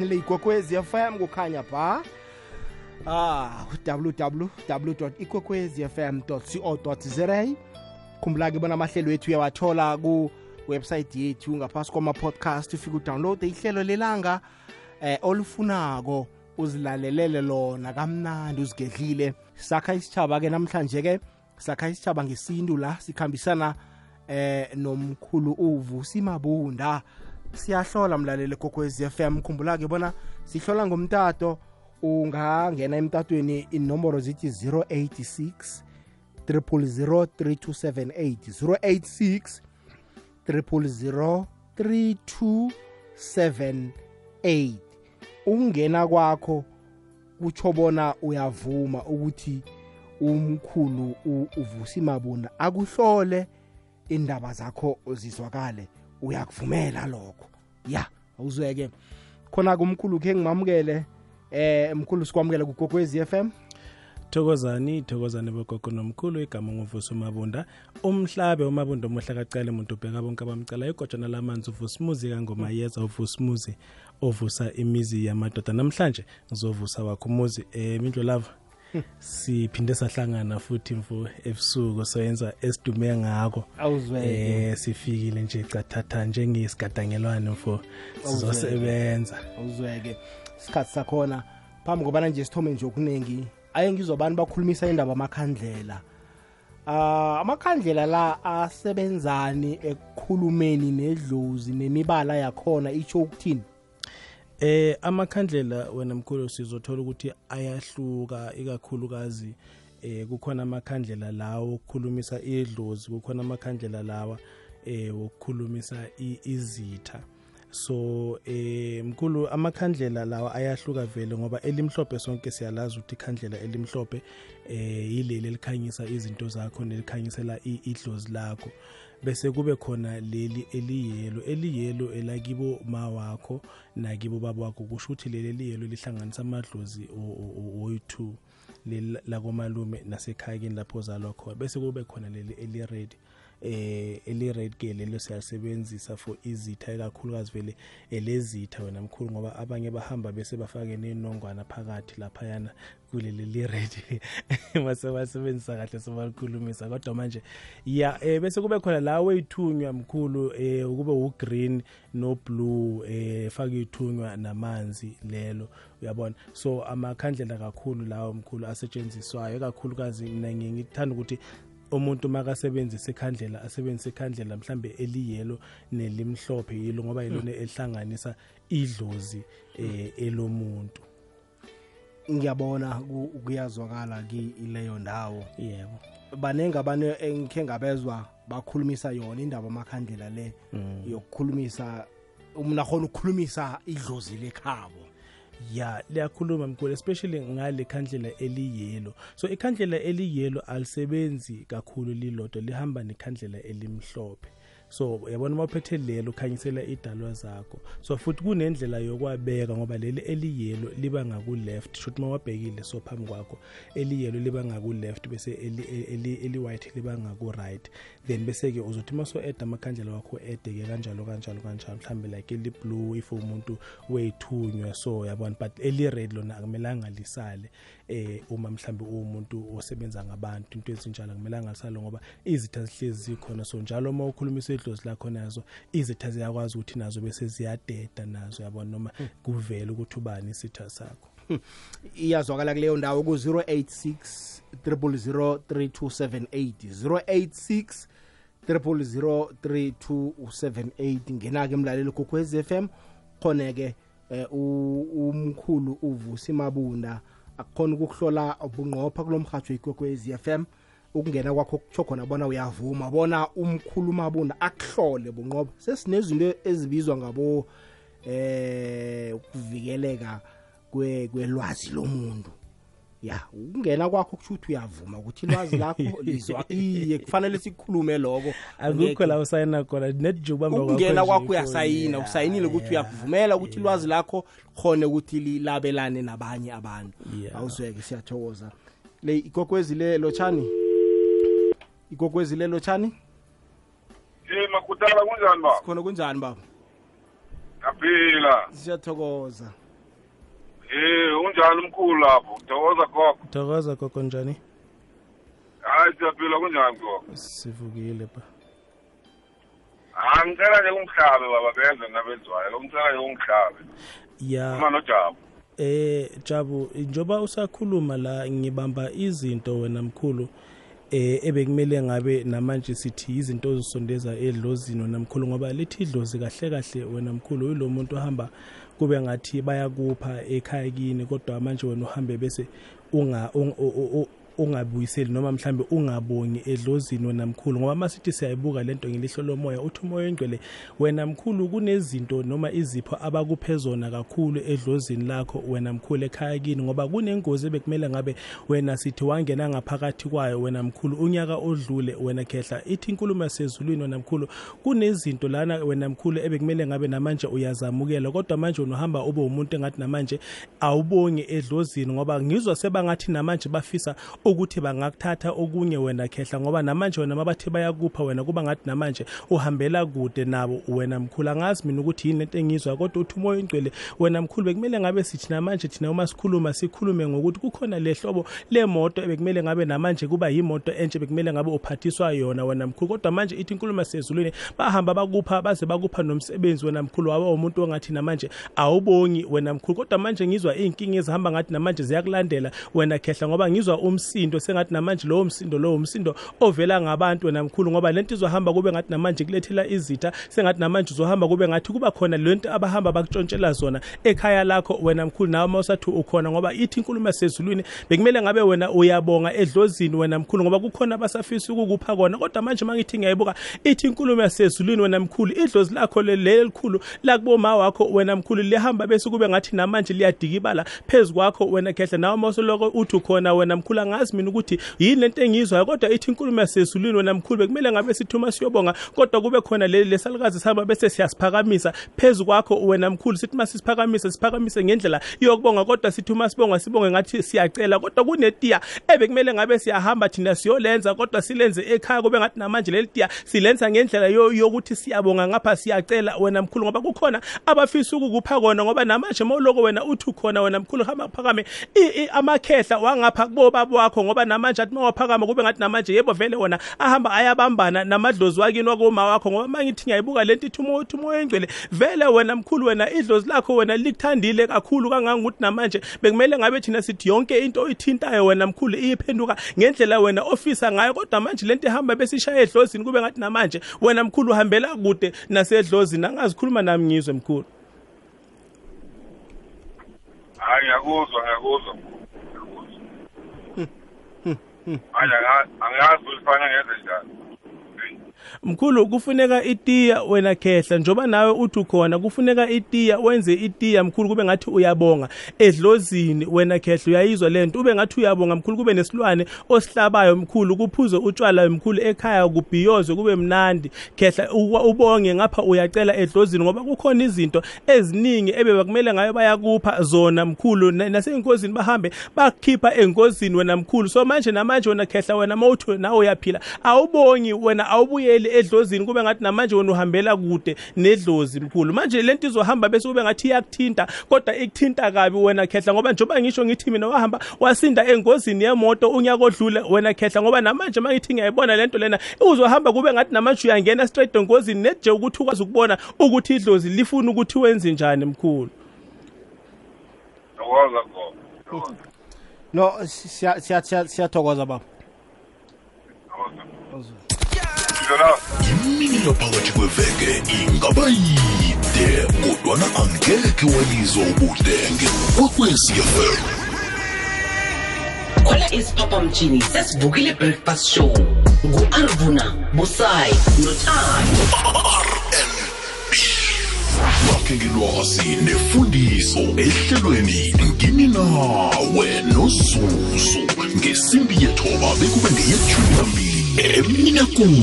le ikwekwezi fm kukhanya pha. Ah www ikwekwezi fm co za khumbula-ke bona amahlelo wethu uyawathola ku-website yethu ngaphasi kwama-podcast. Ufike udownload ihlelo lelanga eh olufunako uzilalelele lona kamnandi uzigedlile. Sakha isitshaba-ke namhlanje-ke sakha isitshaba ngesintu la sikhambisana eh nomkhulu uvu simabunda siyahlola mlaleli kokwezi FM khumbula ke bona sihlola ngomtato ungangena emtatweni inomboro zithi 086 3003278 086 3003278 ungena kwakho kutsho bona uyavuma ukuthi umkhulu uvusi mabunda akuhlole indaba zakho zizwakale uyakuvumela lokho. Ya awuzweke. Khona kumkhulu khe ngimamukele eh mkhulu sikwamukele kugogwez FM thokozani thokozani bogogo nomkhulu igama nguvusi umabunda umhlabe umabunda omuhla kacala umuntu ubheka bonke abamcala igojana lamanzi uvusimuzi kangomayeza uvusimuzi ovusa imizi yamadoda. Namhlanje ngizovusa wakho umuzi eh mindlo lava siphinde sahlangana futhi mfu ebusuku soyenza esidume ngako awuzweke. Eh sifikile nje cathatha njengesigadangelwane mfu sizosebenza awuzweke. isikhathi sakhona phambi kobana nje sithome nje okuningi aye ngizobani bakhulumisa indaba amakhandlela. Ah amakhandlela la asebenzani ekukhulumeni nedlozi nemibala yakhona itsho ukuthini? Eh amakhandlela wena mkhulu sizothola ukuthi ayahluka ikakhulukazi eh kukhona amakhandlela lawo okukhulumisa idlozi kukhona amakhandlela lawa eh wokukhulumisa izitha. So eh mkhulu amakhandlela lawa ayahluka vele ngoba elimhlophe sonke siyalazi ukuthi ikhandlela elimhlophe eh yileli elikhanyisa izinto zakho nelikhanyisela idlozi lakho. Bese kube khona leli eliyelo eliyelo elakibo ma wakho nakibo baba wakho kusho ukuthi leli eliyelo lihlanganisa amadlozi oyi-2 lakomalume nasekhayakini lapho ozalwa khona. Bese kube khona leli eli-red. Eh eli-red ke lelo siyalisebenzisa for izitha ekakhulukazi vele elezitha wena mkhulu ngoba abanye bahamba bese bafake nenongwana phakathi laphayana kuleli li-red mase basebenzisa kahle sobalikhulumisa kodwa manje ya eh bese kube khona la weyithunywa mkhulu eh kube ugreen no blue eh fake ithunywa namanzi lelo. Uyabona? So amakhandlela kakhulu lawo mkhulu asetshenziswayo kakhulukazi mina ngithanda ukuthi umuntu makasebenzisa ikhandlela asebenzisa ikhandlela mhlambe eliyelo nelimhlophe yilo ngoba yilona ehlanganisa idlozi eh elomuntu. Ngiyabona kuyazwakala ki ileyo ndawo. Yebo. Banenge abantu engikhe ngabezwa bakhulumisa yona indaba amakhandlela le yokukhulumisa umuntu akhona ukukhulumisa idlozi lekhabo. Ya liyakhuluma mkhulu especially ngale khandlela eliyelo. So ikhandlela eliyelo alisebenzi kakhulu lilodwa lihamba nekhandlela elimhlophe. So uyabona uma uphethe lelo ukhanyisela idalwa zakho. So futhi kunendlela yokwabeka ngoba leli eliyelo liba ngaku-left. Shuthi uma wabhekile so phambi kwakho eliyelo liba ngaku-left bese eli-white liba ngaku-right. Then bese-ke uzothi uma so-eda amakhandlela wakho ede-ke kanjalo kanjalo kanjalo. Mhlawumbe like eli-blue if umuntu weyithunywa so yabona but eli-red lona akumelanga lisale. Eh uma mhlambe umuntu osebenza ngabantu into ezinjalo akumelanga lisale ngoba izitha zihlezi zikhona. So njalo uma ukhulumisa idlozi lakho nazo izitha ziyakwazi ukuthi nazo bese ziyadeda nazo yabona? Noma kuvela ukuthi ubani isitha sakho. Iyazwakala kuleyo ndawo ku-086 0003278 086 0003278 ngena-ke emlaleli kokwez FM khoneke umkhulu uvusi mabunda. Akukhona ukuhlola ubunqopha kulomhajo ikwekwezi FM ukungena kwakho kutsho khona bona uyavuma bona umkhuluma bunda akuhlole bunqoba sesinezinto ezibizwa ngabo eh ukuvikeleka kwelwazi lomuntu. Ya ukungena kwakho kusho ukuthi uyavuma ukuthi ilwazi lakho lizwa. Iye kufanele sikhulume lokho akukho la usayina khona netjubamba ukungena kwakho uyasayina usayinile ukuthi uyavumela ukuthi ilwazi lakho khone ukuthi lilabelane nabanye abantu. Awuzweke siyathokoza. Le ikokwezi le lotshani? Ikokwezi le lotshani? Eh makutala kunjani baba? Sikhona kunjani baba? Yaphila. siyathokoza Eh, unjani umkhulu lapho? Thokoza gogo. thokoza gogo njani Hayi siyaphila kunjani gogo? sivukile ba Ah, ngicela nje ungihlabe baba benze nabezwayo. Ngicela nje ungihlabe. ya Uma noJabu. eh Jabu njoba usakhuluma la ngibamba izinto wena mkhulu eh ebekumele ngabe namanje sithi izinto ozisondeza edlozini wena mkhulu ngoba lithi idlozi kahle kahle wena mkhulu yilo muntu ohamba kube ngathi bayakupha ekhaya kini kodwa manje wena uhambe bese unga ungabuyiseli noma mhlambe ungabongi edlozini wena mkhulu ngoba masithi siyayibuka lento ngelihlo lomoya uthi umoya engcwele wena mkhulu kunezinto noma izipho abakuphe zona kakhulu edlozini lakho wena mkhulu ekhaya kini ngoba kunengozi ebekumele ngabe wena sithi wangena ngaphakathi kwayo wena mkhulu unyaka odlule wena khehla ithi inkulumo yasezulwini wena mkhulu kunezinto lana wena mkhulu ebekumele ngabe namanje uyazamukela kodwa manje unohamba ube umuntu engathi namanje awubongi edlozini ngoba ngizwa sebangathi namanje bafisa ukuthi bangakuthatha okunye wena khehla ngoba namanje wena mabathi bayakupha wena kuba ngathi namanje uhambela kude nabo wena mkhulu. Angazi mina ukuthi yini lento engizwa kodwa uthi umoya ingcwele wena mkhulu bekumele ngabe sithi namanje thina uma sikhuluma sikhulume ngokuthi kukhona le hlobo lemoto ebekumele ngabe namanje kuba yimoto entshe bekumele ngabe uphathiswa yona wena mkhulu. Kodwa manje ithi inkulumo sezulwini bahamba bakupha baze bakupha nomsebenzi wena mkhulu waba umuntu ongathi namanje awubongi wena mkhulu. Kodwa manje ngizwa iy'nkinga ezihamba ngathi namanje ziyakulandela wena khehla ngoba ngizwa umsindo sengathi namanje lowo msindo lowo umsindo ovela ngabantu wena mkhulu ngoba lento izohamba kube ngathi namanje kulethela izitha sengathi namanje uzohamba kube ngathi kuba khona lento abahamba bakutshontshela zona ekhaya lakho wena mkhulu nawe uma usathi ukhona ngoba ithi inkulumo yasezulwini bekumele ngabe wena uyabonga edlozini wena mkhulu ngoba kukhona abasafisa ukukupha kona. Kodwa manje uma ngithi ngiyayibuka ithi inkulumo yasezulwini wena mkhulu idlozi lakho leli elikhulu lakuboma wakho wena mkhulu lihamba bese kube ngathi namanje liyadikibala phezu kwakho wena khehla. Nawe uma usoloko uthi ukhona wena mkhulu angazi mina ukuthi yini lento engiyizwayo kodwa ithi inkulumo yasezulwini wena mkhulu bekumele ngabe sithi uma siyobonga kodwa kube khona leli lesalukazi sihamba bese siyasiphakamisa. Phezu kwakho wena mkhulu sithi uma sisiphakamise siphakamise ngendlela yokubonga kodwa sithi uma sibonga sibonge ngathi siyacela. Kodwa kunetiya ebekumele ngabe siyahamba thina siyolenza kodwa silenze ekhaya kube ngathi namanje leli tiya silenza ngendlela yo- yokuthi siyabonga ngapha siyacela wena mkhulu ngoba kukhona abafisa ukukupha kona ngoba namanje mawuloko wena uthi ukhona wena mkhulu hamba phakame i- i- amakhehla wangapha kubobaba wakho. Ngoba namanje athi mawaphakama kube ngathi namanje yebo vele wona ahamba ayabambana namadlozi wakini wakoma wakho ngoba mangithi ngiyayibuka lento ithi uthi umoya engcwele vele wena mkhulu wena idlozi lakho wena likuthandile kakhulu kangangokuthi namanje bekumele ngabe thina sithi yonke into oyithintayo wena mkhulu iyiphenduka ngendlela wena ofisa ngayo kodwa manje lento ihamba besishaya edlozini kube ngathi namanje wena mkhulu uhambela kude nasedlozini angazikhuluma nami ngizwe mkhulu Hayi ngiyakuzwa ngiyakuzwa. Hayi anga- angazi ukuthi fanele ngenze njani. Mkhulu kufuneka itiya wena khehla njoba nawe uthi ukhona kufuneka itiya wenze itiya mkhulu kube ngathi uyabonga. Edlozini wena khehla uyayizwa lento ube ngathi uyabonga mkhulu kube nesilwane osihlabayo mkhulu kuphuze utshwala mkhulu ekhaya kubhiyozwe kube mnandi. Khehla ubonge ngapha uyacela edlozini ngoba kukhona izinto eziningi ebebakumele ngayo bayakupha zona mkhulu na- nasey'nkozini bahambe bakukhipha engozini wena mkhulu. So manje namanje wena khehla wena mawuthi nawe uyaphila awubongi wena awubuyeli edlozini kube ngathi namanje wena uhambela kude nedlozi mkhulu manje lento izohamba bese kube ngathi iyakuthinta kodwa ikuthinta kabi wena khehla ngoba njengoba ngisho ngithi mina wahamba wasinda engozini yemoto unyaka odlule wena khehla ngoba namanje uma ngithi ngiyayibona lento lena uzohamba kube ngathi namanje uyangena straight engozini neje ukuthi ukwazi ukubona ukuthi idlozi lifuna ukuthi wenze njani mkhulu Thokoza gogo. No siya- siya- siya- siyathokoza baba Thokoza. Ngizwa la. imini yaphakathi kweveke ingaba yide kodwana angekhe walizwa ubudenge kwakwecfm khona isiphaphamtshini sesivukile breakfast show ngu-arvuna busayi nothando bakhe ngelwazi nefundiso ehlelweni ngini nawe nozuzu ngesimbi yethoba bekube ngeyethumi nambili kumi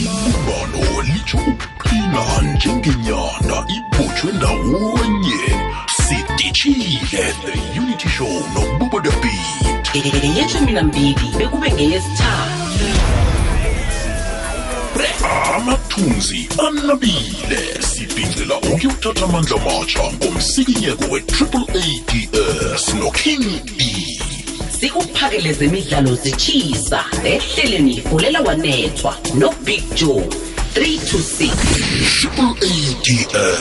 ibumbano litsho ukuqina njengenyanda ibhotshwe ndawonye. Sidishile the unity show nobubo the beat ngeyeshumi nambili bekube ngeyesithathu. Amathunzi anabile. Sibhincela ukuyothatha amandla matsha ngomsikinyeko we-triple Elias noking e sikuphakele zemidlalo zechisa ehleleni fulela wanethwa nobig joe 3 to 6 triple atr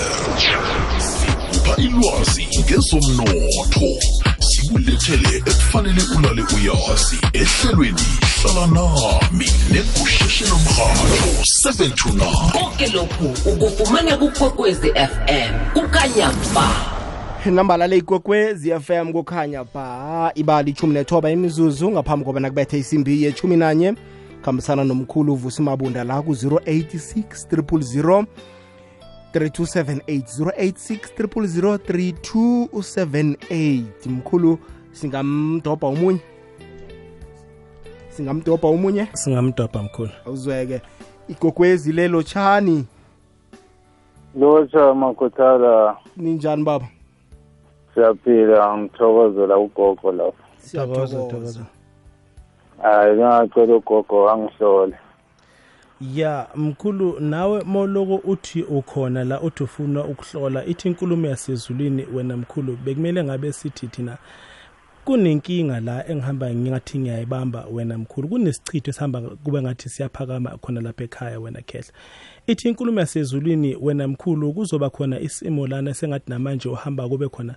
sikupha ilwazi ngezomnotho. Sikulethele ekufanele ulale uyazi. Ehlelweni hlala nami negusheshe lomrhatho 7 to 9 konke lokhu ukufumana kukwekwezi fm kukanyamba. nambala le ikwekwezi fm kukhanya ba ibali ichumi nethoba imizuzu ngaphambi kobana nakubethe isimbi yechumi nanye khambisana nomkhulu uvusi mabunda la ku-086 000 3278 086 mkhulu singamdobha omunye? Singamdobha omunye? Singamdobha mkhulu. Uzweke igogwezi lelo chani lotsha makotala ninjani baba siyaphila ngithokozela ugogo lapho Thokoza, siyathokoza. thokoza. hayi bengacela ugogo angihlole. Ya mkhulu nawe moloko uthi ukhona la uthi ufuna ukuhlola ithi inkulumo yasezulwini wena mkhulu bekumele ngabe sithi thina kunenkinga la engihamba ngingathi ngiyayibamba wena mkhulu kunesichitho esihamba kube ngathi siyaphakama khona lapha ekhaya wena khehla. Ithi inkulumo yasezulwini wena mkhulu kuzoba khona isimo lana sengathi namanje uhamba kube khona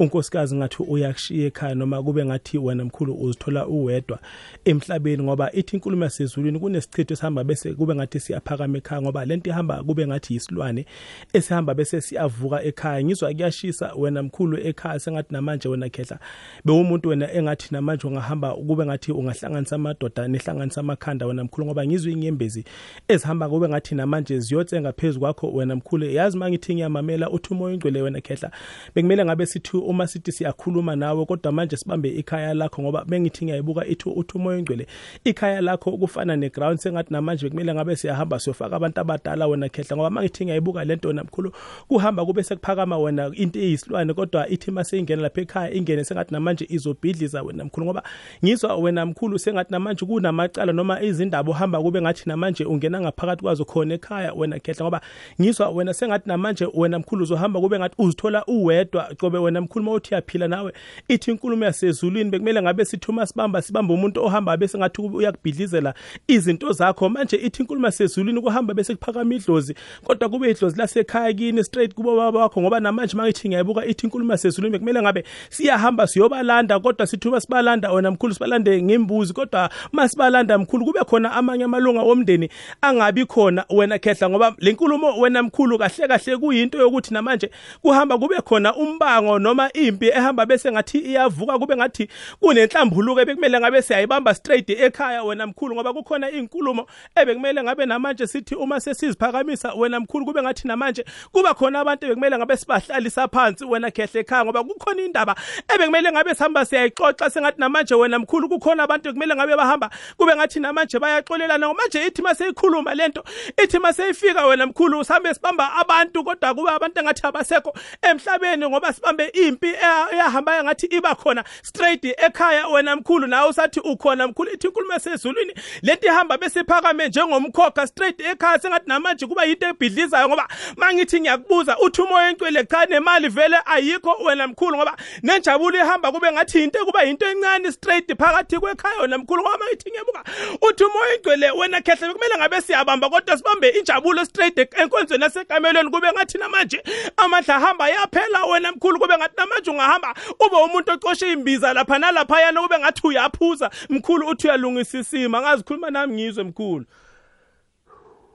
unkosikazi ngathi uyakushiya ekhaya noma kube ngathi wena mkhulu uzithola uwedwa emhlabeni ngoba ithi inkulumo yasezulwini kunesichitho esihamba bese kube ngathi siyaphakama ekhaya ngoba lento ihamba kube ngathi yisilwane esihamba bese siyavuka ekhaya. Ngizwa kuyashisa wena mkhulu ekhaya sengathi namanje wena khehla bewumuntu wena engathi namanje ungahamba kube ngathi ungahlanganisa amadoda nehlanganisa amakhanda wena mkhulu ngoba ngizwe inyembezi ezihamba kube ngathi namanje ziyotsenga phezu kwakho wena mkhulu. Yazi uma ngithi ngiyamamela uthi umoya ingcwele wena khehla bekumele ngabe sithi uma sithi siyakhuluma nawe kodwa manje sibambe ikhaya lakho ngoba bengithi ngiyayibuka ithi uthi umoya ingcwele ikhaya lakho kufana neground sengathi namanje bekumele ngabe siyahamba siyofaka abantu abadala wena khehla ngoba uma ngithi ngiyayibuka lento wena mkhulu kuhamba kube sekuphakama wena into eyisilwane kodwa ithi uma seyingena lapha ekhaya ingene sengathi namanje izobhidliza wena mkhulu ngoba ngizwa wena mkhulu sengathi namanje kunamacala noma izindaba uhamba kube ngathi namanje ungena ngaphakathi kwazo khona ekhaya wena khehla ngoba ngizwa wena sengathi namanje wena mkhulu uzohamba kube ngathi uzithola uwedwa qobe wena mkhulu. Uma uthi yaphila nawe. Ithi inkulumo yasezulwini bekumele ngabe sithi uma sibamba sibamba umuntu ohamba bese ngathi uyakubhidlizela izinto zakho. Manje ithi inkulumo yasezulwini kuhamba bese kuphakama idlozi kodwa kube idlozi lasekhaya kini straight kubo baba wakho ngoba namanje mangithi ngiyayibuka ithi inkulumo yasezulwini bekumele ngabe siyahamba siyobalanda kodwa sithi uma sibalanda wena mkhulu sibalande ngembuzi kodwa uma sibalanda mkhulu kube khona amanye amalunga omndeni angabi khona wena khehla ngoba le nkulumo wena mkhulu kahle kahle kuyinto yokuthi namanje kuhamba kube khona umbango noma impi ehamba bese ngathi iyavuka kube ngathi kunenhlambuluko bekumele ngabe siyayibamba straight ekhaya wena mkhulu ngoba kukhona inkulumo ebekumele ngabe namanje sithi uma sesiziphakamisa wena mkhulu kube ngathi namanje kuba khona abantu bekumele ngabe sibahlalisa phansi wena khehle ekhaya ngoba kukhona indaba ebekumele ngabe sihamba siyayixoxa sengathi namanje wena mkhulu kukhona abantu bekumele ngabe bahamba kube ngathi namanje bayaxolelana. Ngoba manje ithi maseyikhuluma lento ithi maseyifika wena mkhulu sihambe sibamba abantu kodwa kuba abantu engathi abasekho emhlabeni ngoba sibambe impi eya- eyahamba engathi iba khona straight ekhaya wena mkhulu nawe usathi ukhona mkhulu ithi inkulumo esezulwini lento ihamba besiphakame njengomkhokha straight ekhaya sengathi namanje kuba yinto ebhidlizayo ngoba mangithi ngiyakubuza uthi umoya encwele cha nemali vele ayikho wena mkhulu ngoba nenjabulo ihamba kube ngathi into kuba yinto encane straight phakathi kwekhaya wena mkhulu ngoba mangithi ngiyabuka uthi umoya encwele wena khehle kumele ngabe siyabamba kodwa sibambe injabulo straight enkonzweni yasekamelweni kube ngathi namanje amandla ahamba yaphela wena mkhulu kube ngathi namanje ungahamba ube umuntu ocoshe imbiza lapha nalaphayana kube ngathi uyaphuza. Mkhulu uthi uyalungisa isimo angazikhuluma nami ngizwe mkhulu.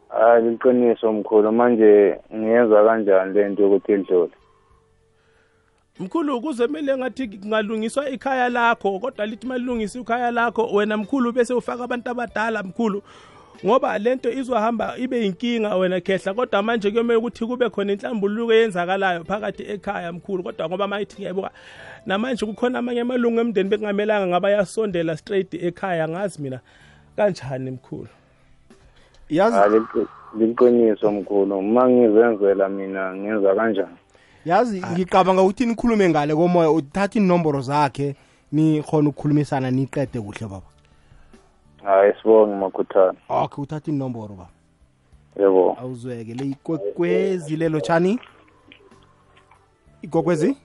Hayi liqiniso mkhulu manje ngiyenza kanjani le nto yokuthi idlule? Mkhulu kuze kumele ngathi kungalungiswa ikhaya lakho kodwa lithi malungisa ikhaya lakho wena mkhulu bese ufaka abantu abadala mkhulu ngoba lento izohamba ibe inkinga wena khehla kodwa manje kuyomele ukuthi kube khona inhlambuluko eyenzakalayo phakathi ekhaya mkhulu kodwa ngoba mayithi ngiyayibuka namanje kukhona amanye amalungu emndeni bekungamelanga ngaba yasondela straight ekhaya ngazi mina kanjani mkhulu? Yazi hayi liqi- liqiniso mkhulu. Uma ngizenzela mina ngenza kanjani? Yazi ngicabanga ukuthi nikhulume ngale komoya uthatha inomboro zakhe nikhona ukukhulumisana niqede kuhle baba. Hayi sibonge makhuthana okay uthatha inomboro baba yebo. Awuzweke le ikwekwezi lelo tshani igogwezi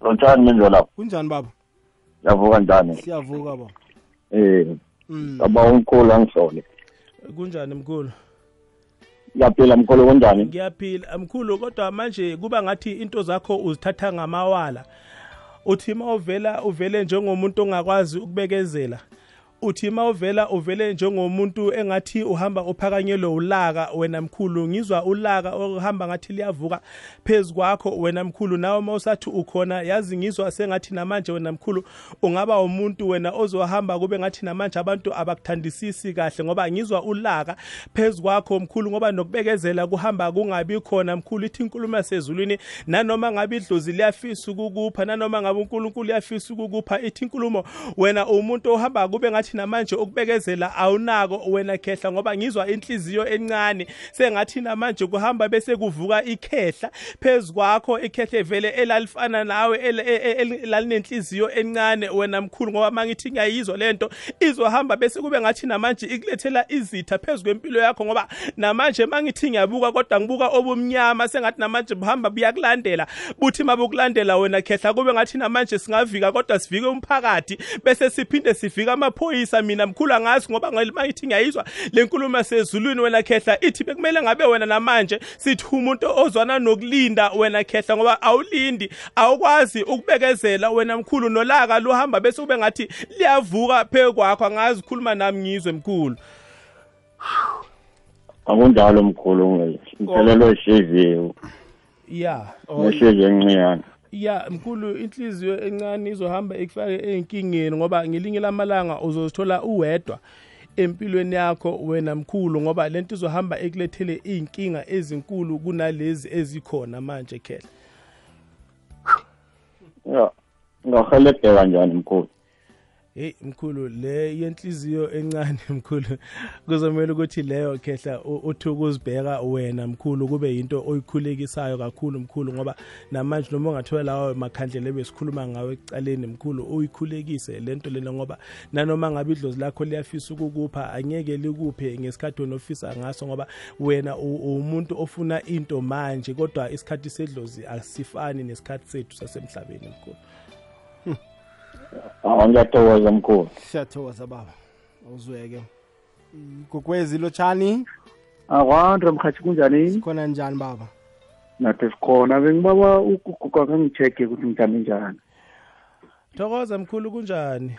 lotshani menzo lapho. Kunjani baba? Yavuka njani? Siyavuka baba eh mm. baba umkhulu angisole kunjani mkhulu? Yaphila mkhulu kunjani? Ngiyaphila mkhulu kodwa manje kuba ngathi into zakho uzithatha ngamawala. Uthi uma uvela uvele njengomuntu ongakwazi ukubekezela. Uthi uma uvela uvele njengomuntu engathi uhamba uphakanyelwe ulaka wena mkhulu ngizwa ulaka ohamba ngathi liyavuka phezu kwakho wena mkhulu. Nawe uma usathi ukhona yazi ngizwa sengathi namanje wena mkhulu ungaba umuntu wena ozohamba kube ngathi namanje abantu abakuthandisisi kahle ngoba ngizwa ulaka phezu kwakho mkhulu ngoba nokubekezela kuhamba kungabi khona mkhulu. Ithi inkulumo yasezulwini nanoma ngabe idlozi liyafisa ukukupha nanoma ngabe uNkulunkulu uyafisa ukukupha ithi inkulumo wena umuntu ohamba kube ngathi namanje ukubekezela awunako wena khehla ngoba ngizwa inhliziyo encane. Sengathi namanje kuhamba bese kuvuka ikhehla phezu kwakho ikhehla evele elalifana nawe lalinenhliziyo encane wena mkhulu ngoba mangithi ngiyayizwa lento. Izohamba bese kube ngathi namanje ikulethela izitha phezu kwempilo yakho ngoba namanje mangithi ngiyabuka kodwa ngibuka obumnyama. Sengathi namanje buhamba buyakulandela. Buthi mabukulandela wena khehla kube ngathi namanje singavika kodwa sivike umphakathi bese siphinde sivika amaphoyisa mina mkhulu angazi ngoba mangithi ngiyayizwa. Le nkulumo yasezulwini wena khehla ithi bekumele ngabe wena namanje sithi umuntu ozwana nokulinda wena khehla ngoba awulindi. Awukwazi ukubekezela wena mkhulu nolaka luhamba bese kube ngathi liyavuka phe kwakho. Angazi ukhuluma nami ngizwe mkhulu. Akunjalo mkhulu ngiphelelwe ishiziyo ya. Neshiziyo enciyana ya mkhulu inhliziyo encane izohamba ikufake ey'nkingeni ngoba ngelinye lamalanga uzozithola uwedwa empilweni yakho wena mkhulu ngoba lento izohamba ekulethele iy'nkinga ezinkulu kunalezi ezikhona manje khela ya ngahelebheka kanjani mkhulu? Hey mkhulu le yenhliziyo encane mkhulu kuzomela ukuthi leyo khehla uthi ukuzibheka wena mkhulu kube yinto oyikhulekisayo kakhulu mkhulu ngoba namanje noma ungathola lawo makhandlela ebesikhuluma ngawo ekucaleni mkhulu uyikhulekise lento lena ngoba nanoma ngabe idlozi lakho liyafisa ukukupha angeke likuphe ngesikhathi wena ofisa ngaso ngoba wena umuntu ofuna into manje kodwa isikhathi sedlozi asifani nesikhathi sethu sasemhlabeni mkhulu. Awu ngiyathokoza mkhulu. Siyathokoza baba. Uzweke. Kokwezi lotshani akwandre mkhathi kunjani? Sikhona njani baba? Nathi sikhona. Bengibaba uguga kangi-check-e ukuthi ngijame njani. Thokoza mkhulu kunjani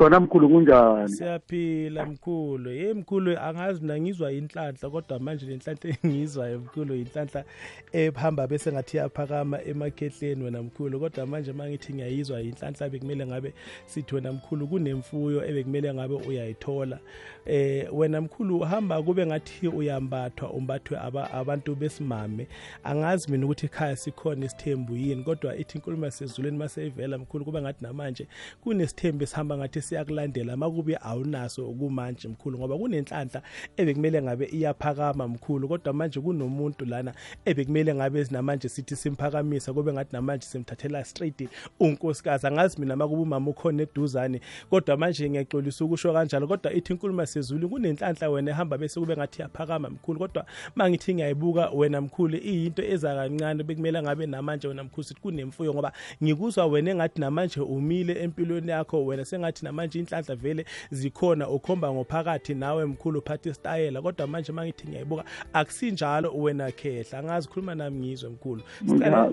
sikhona mkhulu kunjani? Siyaphila mkhulu. Ye mkhulu angazi mina ngizwa inhlanhla kodwa manje le nhlanhla engiyizwayo mkhulu inhlanhla ehamba bese ngathi yaphakama emakhehleni wena mkhulu. Kodwa manje uma ngithi ngiyayizwa inhlanhla bekumele ngabe sithi wena mkhulu kunemfuyo ebekumele ngabe uyayithola. Eh wena mkhulu hamba kube ngathi uyambathwa umbathwe abantu besimame. Angazi mina ukuthi ekhaya sikhona isithembu yini kodwa ithi inkulumo yasezulwini maseyivela mkhulu kube ngathi namanje kunesithembu esihamba ngathi siyakulandela makube awunaso kumanje mkhulu ngoba kunenhlanhla ebekumele ngabe iyaphakama mkhulu kodwa manje kunomuntu lana ebekumele ngabe namanje sithi simphakamisa kube ngathi namanje simthathela straight unkosikazi. Angazi mina makube umama ukhona eduzane kodwa manje ngiyaxolisa ukusho kanjalo kodwa ithi inkulumo yasezulu kunenhlanhla wena ehamba bese kube ngathi yaphakama mkhulu. Kodwa mangithi ngiyayibuka wena mkhulu iyinto eza kancane bekumele ngabe namanje wena mkhulu sithi kunemfuyo ngoba ngikuzwa wena engathi namanje umile empilweni yakho wena sengathi namanje inhlanhla vele zikhona ukhomba ngophakathi nawe mkhulu uphatha isitayela kodwa manje mangithi ngiyayibuka akusinjalo wena khehla. Angazi khuluma nami ngizwe mkhulu.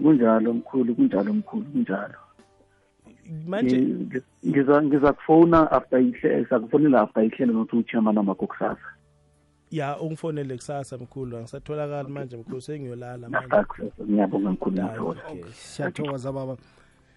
Kunjalo mkhulu kunjalo mkhulu kunjalo. Manje ngiza ngiza kufona after ihle sakufonela after ihlelo nothi uchairman amakho kusasa ya ungifonele kusasa mkhulu. Angisatholakali manje mkhulu sengiyolala manje. Ngiyabonga mkhulu ngiyathokoza siyathokoza baba.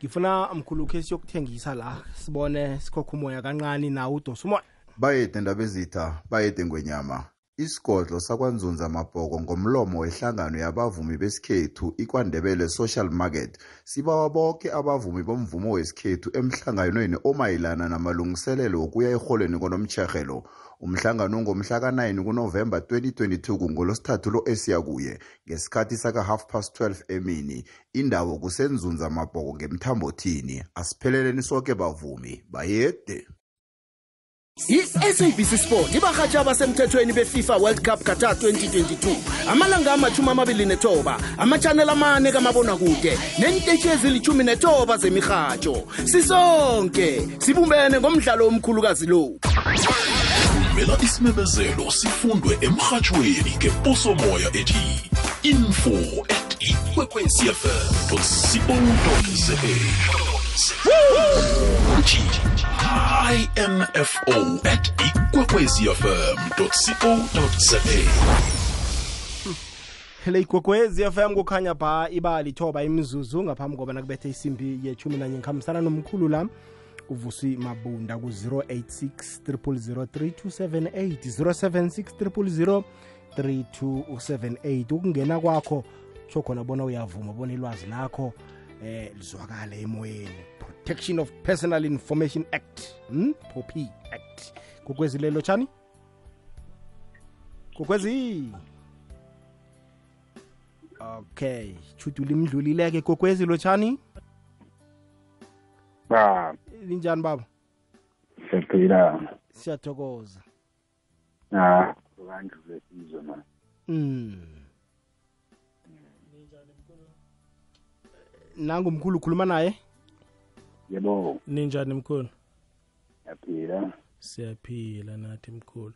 Ngifuna mkhulu khe siyokuthengisa la sibone sikhokha umoya kancane nawe udosa umoya. Bayede ndabezitha bayede ngwenyama. Isigodlo sakwanzunza mabhoko ngomlomo wehlangano yabavumi besikhethu ikwandebele social market. Sibawa boke abavumi bomvumo wesikhethu emhlanganweni omayelana namalungiselelo wokuya erholweni konomtjherhelo umhlangano ongomhla ka-9 kunovemba 2022 kungolosithathu lo esiya kuye ngesikhathi saka-half past 12 emini. Indawo kusenzunza mabhoko ngemthambothini. Asipheleleni soke bavumi bayede. I-sabc sport ibarhatshi abasemthethweni befifa world cup qatar 2022 amalanga amachumi amabili nethoba amachanel amane kamabonakude nentetshi ezilithumi nethoba zemirhatsho sisonke sibumbene ngomdlalo omkhulukazi lo. Vela isimemezelo sifundwe emrhatshweni ngeposomoya ethi info at ikwekwecfm co za info at ikwekwezfm co le igwegwezi fm kukhanya ba iba lithoba imizuzu ngaphambi kobana kubethe isimbi yethumi nanye ngikhambisana nomkhulu la uvusi mabunda ku-086 3278 3278 ukungena kwakho kutsho khona bona uyavuma bona ilwazi lakho eh lizwakale emoyeni. Protection of personal information act hmm? popi act. Kokwezi lelo chani? Kokwezi okay chutu limdlulileke kokwezi lo chani? Ba linjani baba? Siyaphila. Siyathokoza. Ah kanje zesizwe man. Mm. Nangumkhulu ukhuluma naye? Yebo. Ninjani mkhulu? Siyaphila. Siyaphila nathi mkhulu.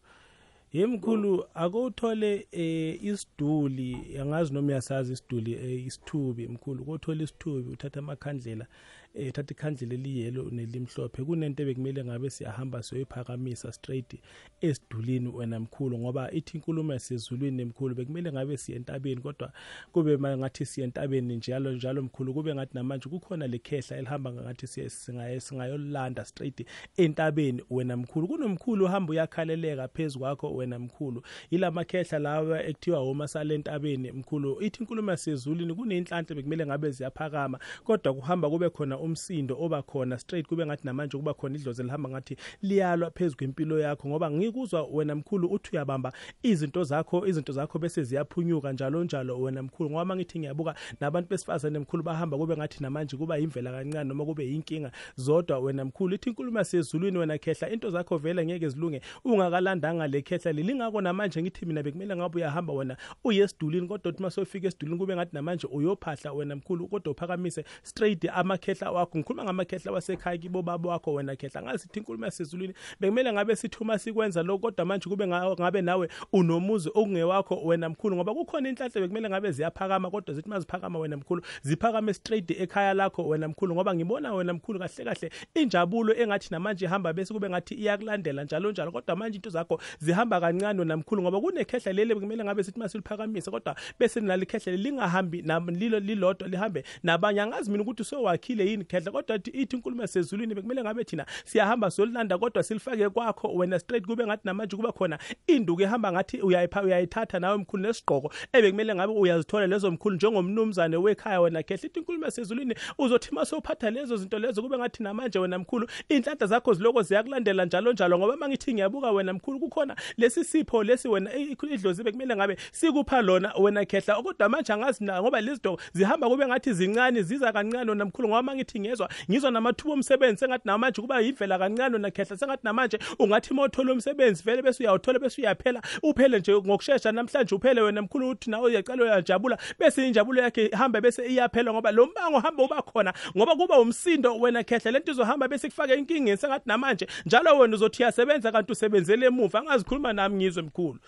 Ye mkhulu akowuthole eh isiduli angazi noma uyasazi isiduli eh, isithubi mkhulu kothola isithubi uthatha amakhandlela eh thatha ikhandlela eliyelo nelimhlophe. Kunento ebekumele ngabe siyahamba siyoyiphakamisa straight esidulini wena mkhulu ngoba ithi inkulumo yasezulwini mkhulu bekumele ngabe siye entabeni kodwa kube ngathi siye entabeni njalo njalo mkhulu kube ngathi namanje kukhona lekhehla elihamba ngathi siye singaye singayolanda straight entabeni wena mkhulu. Kunomkhulu uhamba uyakhaleleka phezulu kwakho wena mkhulu. Yila makhehla lawa ekuthiwa homa salentabeni mkhulu. Ithi inkulumo yasezulwini kuneyinhlanhla bekumele ngabe ziyaphakama kodwa kuhamba kube khona umsindo oba khona straight kube ngathi namanje kuba khona idlozi elihamba ngathi liyalwa phezulu kwempilo yakho ngoba ngikuzwa wena mkhulu uthi uyabamba izinto zakho izinto zakho bese ziyaphunyuka njalo njalo wena mkhulu. Ngoba mangithi ngiyabuka nabantu besifazane mkhulu bahamba kube ngathi namanje kuba yimvela kancane noma kube yinkinga. Zodwa wena mkhulu ithi inkulumo yasezulwini wena khehla into zakho vele ngeke zilunge ungakalandanga le khehla lilingako namanje ngithi mina bekumele ngabe uyahamba wena uye esidulini kodwa uthi masofika esidulini kube ngathi namanje uyophahla wena mkhulu kodwa uphakamise straight amakhehla wakho ngikhuluma ngamakhehla wasekhaya kibo babo wakho wena khehla ngasithi inkulumo yasezulwini bekumele ngabe sithi uma sikwenza lo kodwa manje kube ngabe nawe unomuzi okungewakho wena mkhulu ngoba kukhona inhlanhla bekumele ngabe ziyaphakama kodwa zithi maziphakama wena mkhulu ziphakame straight ekhaya lakho wena mkhulu ngoba ngibona wena mkhulu kahle kahle injabulo engathi namanje ihamba bese kube ngathi iyakulandela njalo njalo kodwa manje into zakho zihamba kancane wena mkhulu ngoba kunekhehla leli bekumele ngabe sithi uma siliphakamise kodwa bese nalikhehla lingahambi lilo lilodwa lihambe nabanye. Angazi mina ukuthi sowakhile yini khehla kodwa ithi inkulumo yasezulwini bekumele ngabe thina siyahamba solilanda kodwa silifake kwakho wena straight kube ngathi namanje kuba khona induku ehamba ngathi uyayipha uyayithatha nawe mkhulu nesigqoko ebekumele ngabe uyazithola lezo mkhulu njengomnumzane wekhaya wena. Khehla ithi inkulumo yasezulwini uzothi masophatha lezo zinto lezo kube ngathi namanje wena mkhulu inhlanhla zakho ziloko ziyakulandela njalo njalo ngoba mangithi ngiyabuka wena mkhulu kukhona lesi sipho lesi wena idlozi bekumele ngabe sikupha lona wena khehla. Kodwa manje angazi na ngoba lezi zinto zihamba kube ngathi zincane ziza kancane wena mkhulu ngoba mangithi ngezwa ngizwa namathuba omsebenzi sengathi namanje kuba yivela kancane nakhehla sengathi namanje ungathi mothola umsebenzi vele bese uyawuthola bese uyaphela uphele nje ngokusheshsha namhlanje uphele wena mkhulu uthi nawe uyaqala uyajabula bese injabulo yakhe ihamba bese iyaphela ngoba lo mbango hamba uba khona ngoba kuba umsindo wena khehla lento izohamba bese kufake inkingeni sengathi namanje njalo wena uzothi uyasebenza kanti usebenzele emuva angazikhuluma nami ngizwe mkhulu.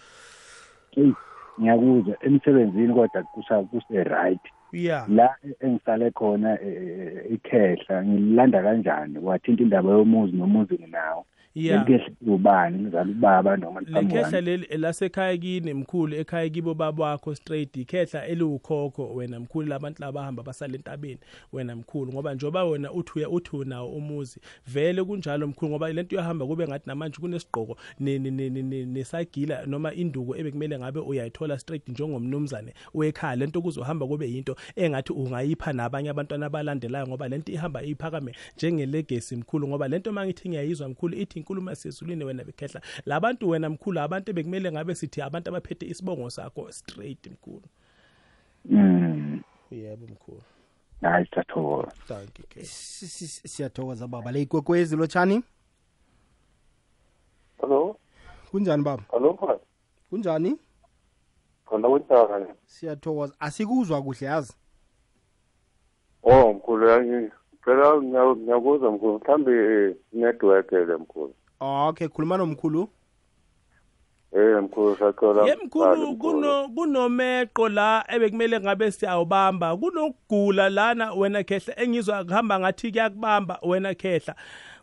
Ngiyakuzwa emsebenzini kodwa kuse right. Yeah. La engisale khona ikhehla ngilanda kanjani? Wathinta indaba yomuzi nomuzi nginawo Yeah. lekhehla ubani ngizala ubaba noma lekhehla leli lasekhaya kini mkhulu ekhaya kibo babakho straight. Ikhehla eliwukhokho wena mkhulu labantu labahamba basale entabeni wena mkhulu. Ngoba njoba wena uthi uya uthi unawo umuzi vele kunjalo mkhulu ngoba lento uyahamba kube ngathi namanje kunesigqoko ne- ne- ne- ne- ne- nesagila noma induku ebekumele ngabe uyayithola straight njengomnumzane wekhaya. Lento kuzohamba kube yinto engathi ungayipha nabanye abantwana abalandelayo ngoba lento ihamba iphakame njengelegesi mkhulu. Ngoba lento mangithi ngiyayizwa mkhulu ithi inkulumo yasezulwini wena bekhehla. Labantu wena mkhulu abantu bekumele ngabe sithi abantu abaphethe isibongo sakho straight mkhulu. Mm. Yebo mkhulu. Hayi siyathokoza. Thank you Si- si- siyathokoza baba. Le ikwekwezi lotshani Hello. kunjani baba? Hello mfana. kunjani? Khona kunjani? siyathokoza. Asikuzwa kuhle yazi? Oh mkhulu yangi. Phela ngiya- ngiyakuzwa mkhulu. Mhlambe network le mkhulu. okay khuluma nomkhulu Eh mkhulu sacela. yemkhulu kuno kunomeqo la ebekumele ngabe siyawubamba kunokugula lana wena khehla engizwa kuhamba ngathi kuyakubamba wena khehla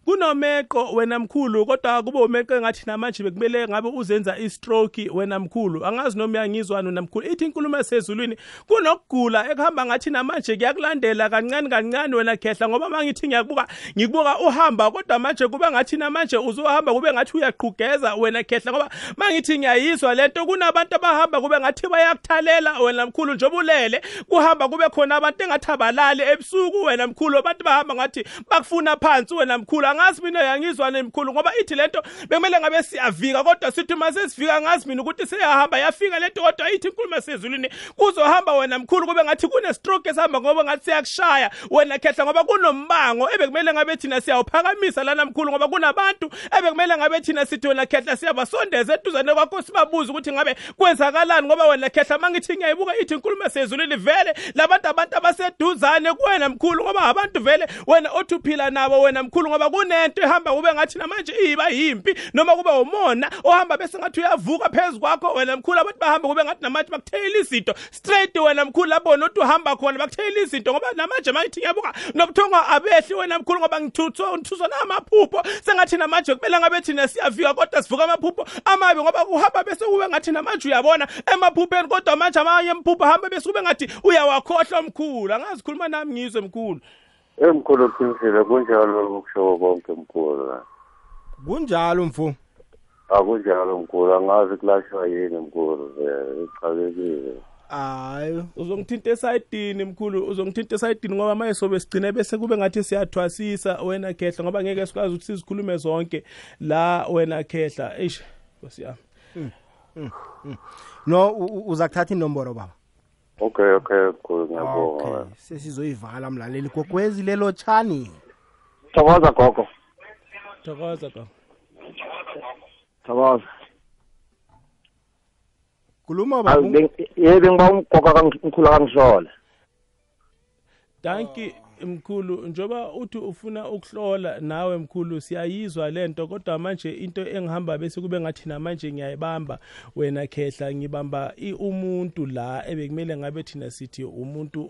kunomeqo wena mkhulu kodwa kube umeqo engathi namanje bekumele ngabe uzenza i-stroke wena mkhulu. Angazi noma uyangizwani wena mkhulu. Ithi inkulumo esezulwini kunokugula ekuhamba ngathi namanje kuyakulandela kancane kancane wena khehla ngoba mangithi ngiyakubuka ngikubuka uhamba kodwa manje kube ngathi namanje uzohamba kube ngathi uyaqhugeza wena khehla ngoba mangithi ngiyayizwa lento kunabantu abahamba kube ngathi bayakuthalela wena mkhulu njengoba ulele kuhamba kube khona abantu engathi abalali ebusuku wena mkhulu. Abantu bahamba ngathi bakufuna phansi wena mkhulu angazi mina yangizwane mkhulu ngoba ithi lento bekumele ngabe siyavika kodwa sithi uma sesifika ngazi mina ukuthi seyahamba yafika lento kodwa ithi inkulumo sezulwini kuzohamba wena mkhulu kube ngathi kune-stroke esihamba ngoba ngathi siyakushaya wena khehla ngoba kunombango ebekumele ngabe thina siyawuphakamisa lana mkhulu ngoba kunabantu ebekumele ngabe thina sithi wena khehla siyabasondeza eduzane kwakho sibabuze ukuthi ngabe kwenzakalani ngoba wena khehla mangithi ngiyayibuka ithi inkulumo sezulwini vele labantu abantu abaseduzane kuwena mkhulu ngoba abantu vele wena othi uphila nabo wena mkhulu ngoba kunento ehamba kube ngathi namanje iba yimpi noma kube umona ohamba bese ngathi uyavuka phezu kwakho wena mkhulu abantu bahamba kube ngathi namanje bakutheyela izinto. Straight wena mkhulu lapho nothi uhamba khona bakutheyela izinto ngoba namanje mangithi ngiyabuka nobuthongo abehli wena mkhulu ngoba ngithutho ngithuzwa namaphupho. Sengathi namanje kumele ngabe thina siyafika kodwa sivuka amaphupho amabi ngoba uhamba bese kube ngathi namanje uyabona emaphupheni kodwa manje amanye amaphupho ahamba bese kube ngathi uyawakhohlwa mkhulu. Angazi khuluma nami ngizwe mkhulu. Eh mkhulu uqinisile kunjalo ukusho konke mkhulu. kunjalo mfu Akunjalo mkhulu. Angazi kulashwa yini mkhulu. Eh ichabekile. hayi. Uzongithinta esayidini mkhulu? Uzongithinta esayidini ngoba manje sobe sigcine bese kube ngathi siyathwasisa wena khehla ngoba ngeke sikwazi ukuthi sizikhulume zonke la wena khehla. Eish nkosi yami. No u- u- uza kuthatha inomboro baba. Okay okay mkhulu ngiyabonga. sesizoyivala mlaleli gogwezi lelo tshani. Thokoza gogo. Thokoza ka thokoza. Khuluma baba. ye bengiba umgogo kangikhulu kangisole. Danki mkhulu njoba uthi ufuna ukuhlola nawe mkhulu siyayizwa lento kodwa manje into engihamba bese kube ngathi namanje ngiyayibamba. Wena khehla ngibamba umuntu la ebekumele ngabe thina sithi umuntu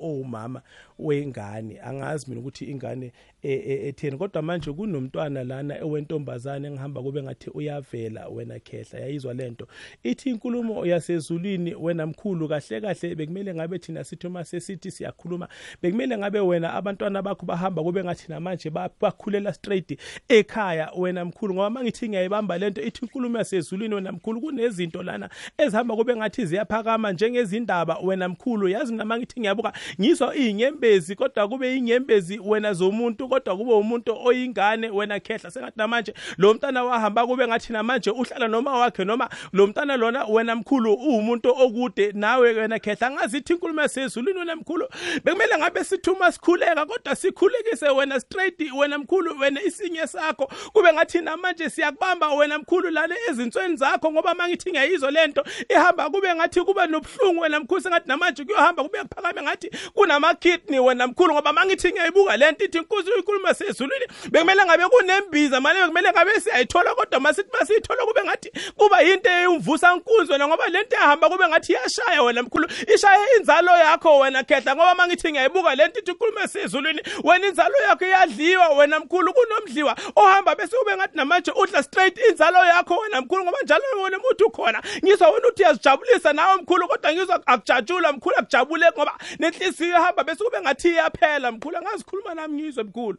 owumama wengane. Angazi mina ukuthi ingane e- e- etheni kodwa manje kunomntwana lana ewentombazane engihamba kube ngathi uyavela wena khehla yayizwa lento ithi inkulumo yasezulwini wena mkhulu kahle kahle bekumele ngabe thina sithi uma sesithi siyakhuluma bekumele ngabe wena abantwana bakho bahamba kube ngathi namanje bakhulela straight ekhaya wena mkhulu ngoba mangithi ngiyayibamba lento ithi inkulumo yasezulwini wena mkhulu kunezinto lana ezihamba kube ngathi ziyaphakama njengezindaba wena mkhulu. Yazi mina mangithi ngiyabuka ngizwa iy'nyembezi kodwa kube iy'nyembezi wena zomuntu kodwa kube umuntu oyingane wena khehla. Sengathi namanje lo mntana wahamba kube ngathi namanje uhlala noma wakhe noma lo mntana lona wena mkhulu uwumuntu okude nawe wena khehla. Angazi ithi inkulumo yasezulwini wena mkhulu bekumele ngabe sithi uma sikhuleka kodwa sikhulekise wena straight wena mkhulu wena isinye sakho. Kube ngathi namanje siyakubamba wena mkhulu lale ezinsweni zakho ngoba mangithi ngiyayizwa lento ihamba kube ngathi kuba nobuhlungu wena mkhulu sengathi namanje kuyohamba kube kuphakame ngathi kunama-kidney wena mkhulu ngoba mangithi ngiyayibuka lento ithi inkosi uyikhuluma sezulwini bekumele ngabe kunembiza manje bekumele ngabe siyayithola kodwa masithi masiyithola kube ngathi kuba yinto eyumvusa nkunzi wena ngoba lento ehamba kube ngathi iyashaya wena mkhulu ishaye inzalo yakho wena khehla ngoba mangithi ngiyayibuka lento ithi ikhuluma sezulwini wena inzalo yakho iyadliwa wena mkhulu kunomdliwa. Ohamba bese ube ngathi namanje udla straight inzalo yakho wena mkhulu ngoba njalo wena umuntu ukhona. Ngizwa wena uthi uyazijabulisa nawe mkhulu kodwa ngizwa akujatshula mkhulu akujabuleki ngoba nenhliziyo ihamba bese ube ngathi iyaphela mkhulu. Angazikhuluma nami ngizwe mkhulu.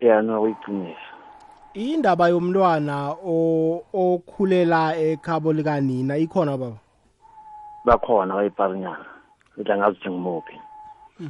Ya no uyiqinisa indaba yomntwana okhulela ekhabo likanina ikhona baba? Bakhona bayiparinyana ngidla ngazi ukuthi ngimuphi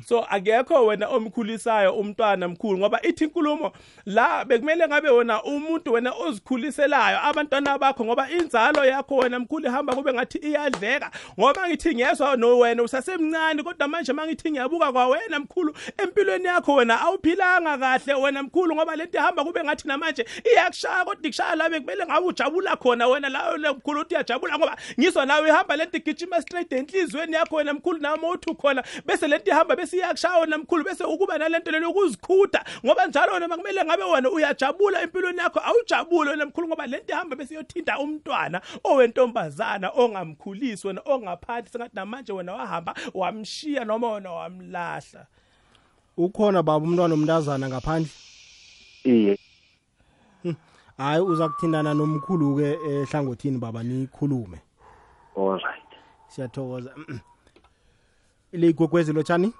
so akekho wena omkhulisayo umntwana mkhulu ngoba ithi inkulumo la bekumele ngabe wena umuntu wena ozikhuliselayo abantwana bakho ngoba inzalo yakho wena mkhulu ihamba kube ngathi iyadleka. Ngoba ngithi ngiyezwa no wena usasemncane kodwa manje mangithi ngiyabuka kwawena mkhulu empilweni yakho wena awuphilanga kahle wena mkhulu ngoba lento ihamba kube ngathi namanje iyakushaya kodwa ikushaya la bekumele ngabe ujabula khona wena la mkhulu uthi uyajabula ngoba ngizwa nawe ihamba lento igijima straight enhlizweni yakho wena mkhulu nawe mawuthi khona bese lento ihamba bese iyakushaya wena mkhulu bese ukuba nalento lelo ukuzikhutha ngoba njalo wena makumele ngabe wena uyajabula empilweni yakho awujabule wena mkhulu ngoba lento ihamba bese iyothinta umntwana owentombazana ongamkhulisi wena ongaphansi sengathi namanje wena wahamba wamshiya noma wena wamlahla. Ukhona baba umntwana omntazana ngaphandle? Iye. Hayi uza kuthindana nomkhulu ke ehlangothini baba nikhulume. Alright siyathokoza. Ile igwegwezi lotshani?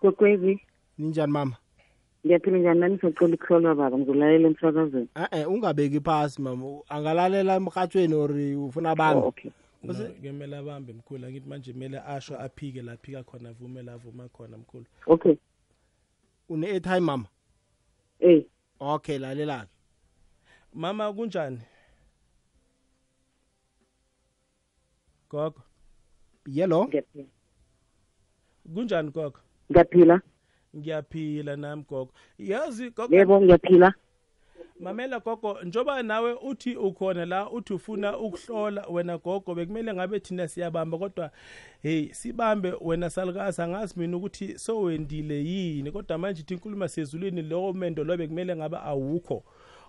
Gogwezi ninjani mama? Ngiyaphila njani? Nani socela ukuhlolwa baba. Ngizolalela emsakazweni. E-e ungabeki phasi mama. Angalalela emrhatshweni or ufuna abantu Oh, okay. No, kumele abambe mkhulu. Angithi manje kumele asho aphike la phika khona avume la avuma khona mkhulu. Okay. Une-airtime mama? Eh okay lalela-ke. Mama kunjani? Gogo. Yelo ngiyaphila kunjani gogo? Ngiyaphila. Ngiyaphila nami gogo. Yazi gogo yebo ngiyaphila. Mamela gogo njoba nawe uthi ukhona la uthi ufuna ukuhlola wena gogo bekumele ngabe thina siyabamba kodwa hey sibambe wena salukazi angazi mina ukuthi sowendile yini kodwa manje ithi inkulumo sezulwini lowo mendo lo bekumele ngabe awukho.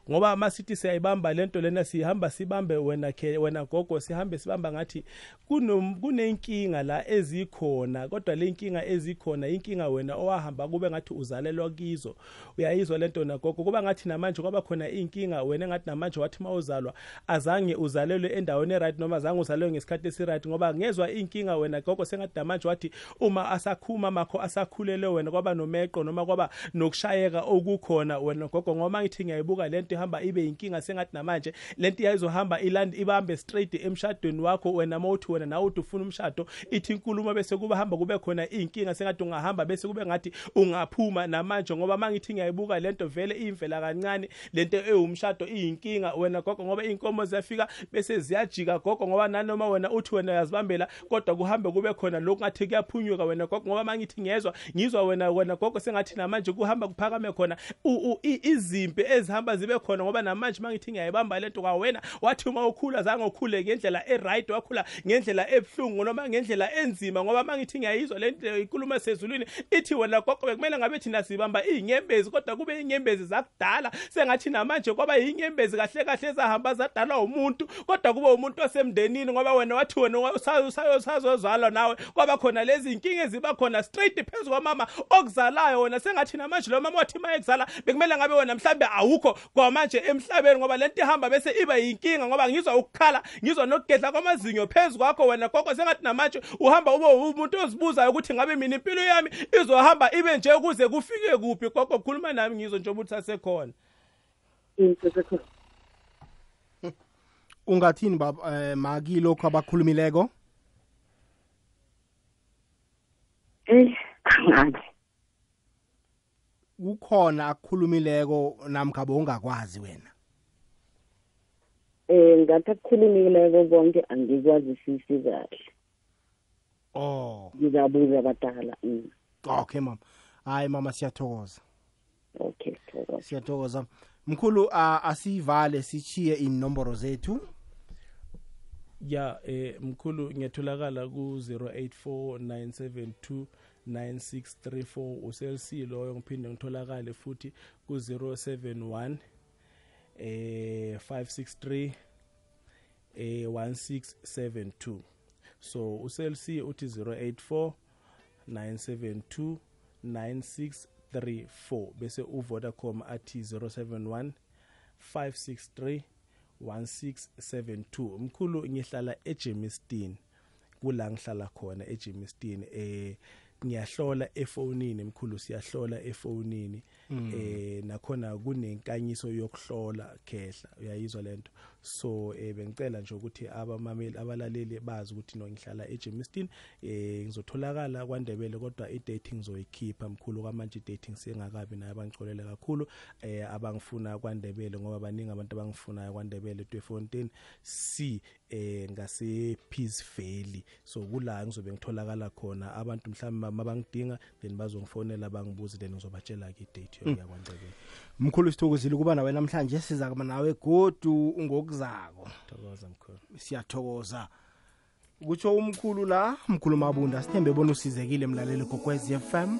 Ngoba masithi siyayibamba lento lena sihamba sibambe wena ke wena gogo sihambe sibamba ngathi kuno kunenkinga la ezikhona kodwa le inkinga ezikhona inkinga wena owahamba kube ngathi uzalelwa kizo uyayizwa lento na gogo? Kuba ngathi namanje kwaba khona inkinga wena ngathi namanje wathi mawuzalwa azange uzalelwe endaweni right noma azange uzalelwe ngesikhathi esiright ngoba ngezwe inkinga wena gogo sengathi namanje wathi uma asakhuma makho asakhulele wena kwaba nomeqo noma kwaba nokushayeka okukhona wena gogo? Ngoba ngithi ngiyayibuka lento ihamba ibe inkinga sengathi namanje lento iyayizohamba ilandi ibambe straight emshadweni wakho wena mawuthi wena nawe uthi ufuna umshado ithi inkulumo bese kuba hamba kube khona inkinga sengathi ungahamba bese kube ngathi ungaphuma namanje ngoba mangithi ngiyayibuka lento vele iyimvela kancane lento ewumshado iyinkinga wena gogo ngoba inkomo ziyafika bese ziyajika gogo ngoba nanoma wena uthi wena uyazibambela kodwa kuhambe kube khona lokhu ngathi kuyaphunyuka wena gogo ngoba mangithi ngiyezwa ngizwa wena wena gogo sengathi namanje kuhamba kuphakame khona u- u- i- izimpi ezihamba zibe khona ngoba namanje mangithi ngiyayibamba lento kwawena wathi uma ukhula zange ukhule ngendlela e-right wakhula ngendlela ebuhlungu noma ngendlela enzima ngoba mangithi ngiyayizwa lento inkulumo sezulwini ithi wena gogo bekumele ngabe thina sibamba iy'nyembezi kodwa kube iy'nyembezi zakudala sengathi namanje kwaba yiy'nyembezi kahle kahle ezahamba zadalwa umuntu kodwa kube umuntu osemndenini ngoba wena wathi wena usa- usa- usazozalwa nawe kwaba khona lezi inkinga eziba khona straight phezu kwamama okuzalayo wena sengathi namanje lo mama wathi ma ekuzala bekumele ngabe wena mhlambe awukho kwamanje emhlabeni ngoba lento ihamba bese iba yinkinga ngoba ngizwa ukukhala ngizwa nokugedla kwamazinyo phezu kwakho wena gogo. Sengathi namanje uhamba ube umuntu ozibuzayo ukuthi ngabe mina impilo yami izohamba ibe nje kuze kufike kuphi? Gogo khuluma nami ngizwe nje ukuthi sasekhona ungathini baba eh, maki lokhu abakhulumileko? Eh angazi kukhona akukhulumileko namkha bowungakwazi wena? Eh ngathi akukhulumileko konke angikwazisisi kahle. Oh. Ngizabuza abadala mm. okay mama. Hayi mama siyathokoza. Okay thokoza siyathokoza. Mkhulu uh, asivale sichiye inomboro zethu? Ya eh mkhulu ngiyatholakala ku 084972 9634 uselc loyo ngiphinde ngitholakale futhi ku 071 eh 563 eh 1672 so uselc uthi 084 972 9634 bese uvodacom athi 071 563 1672 mkhulu ngihlala eJemiston kula ngihlala khona eJemiston eh ngiyahlola efonini mkhulu siyahlola efonini Mm. eh nakhona kunenkanyiso yokuhlola khehla uyayizwa lento so eh bengicela nje ukuthi abamameli abalaleli bazi ukuthi no ngihlala eJemiston eh ngizotholakala kwaNdebele kodwa i-dating ngizoyikhipha mkhulu. Kwamanje i-dating sengakabi nayo abangicolele kakhulu eh abangifuna kwaNdebele ngoba baningi abantu abangifunayo kwaNdebele eTweefontein C eh ngase Peace Valley. So kula ngizobe ngitholakala khona. Abantu mhlawumbe mabangidinga then bazongifonela bangibuze then ngizobatshela ke i-date yokuya kwaNdebele mkhulu sithokozile ukuba nawe namhlanje siza kuba nawe godu ngokuzako thokoza mkhulu. Siyathokoza. Kutsho umkhulu la mkhulu mabunda sithembe bona usizekile mlaleli kokwez FM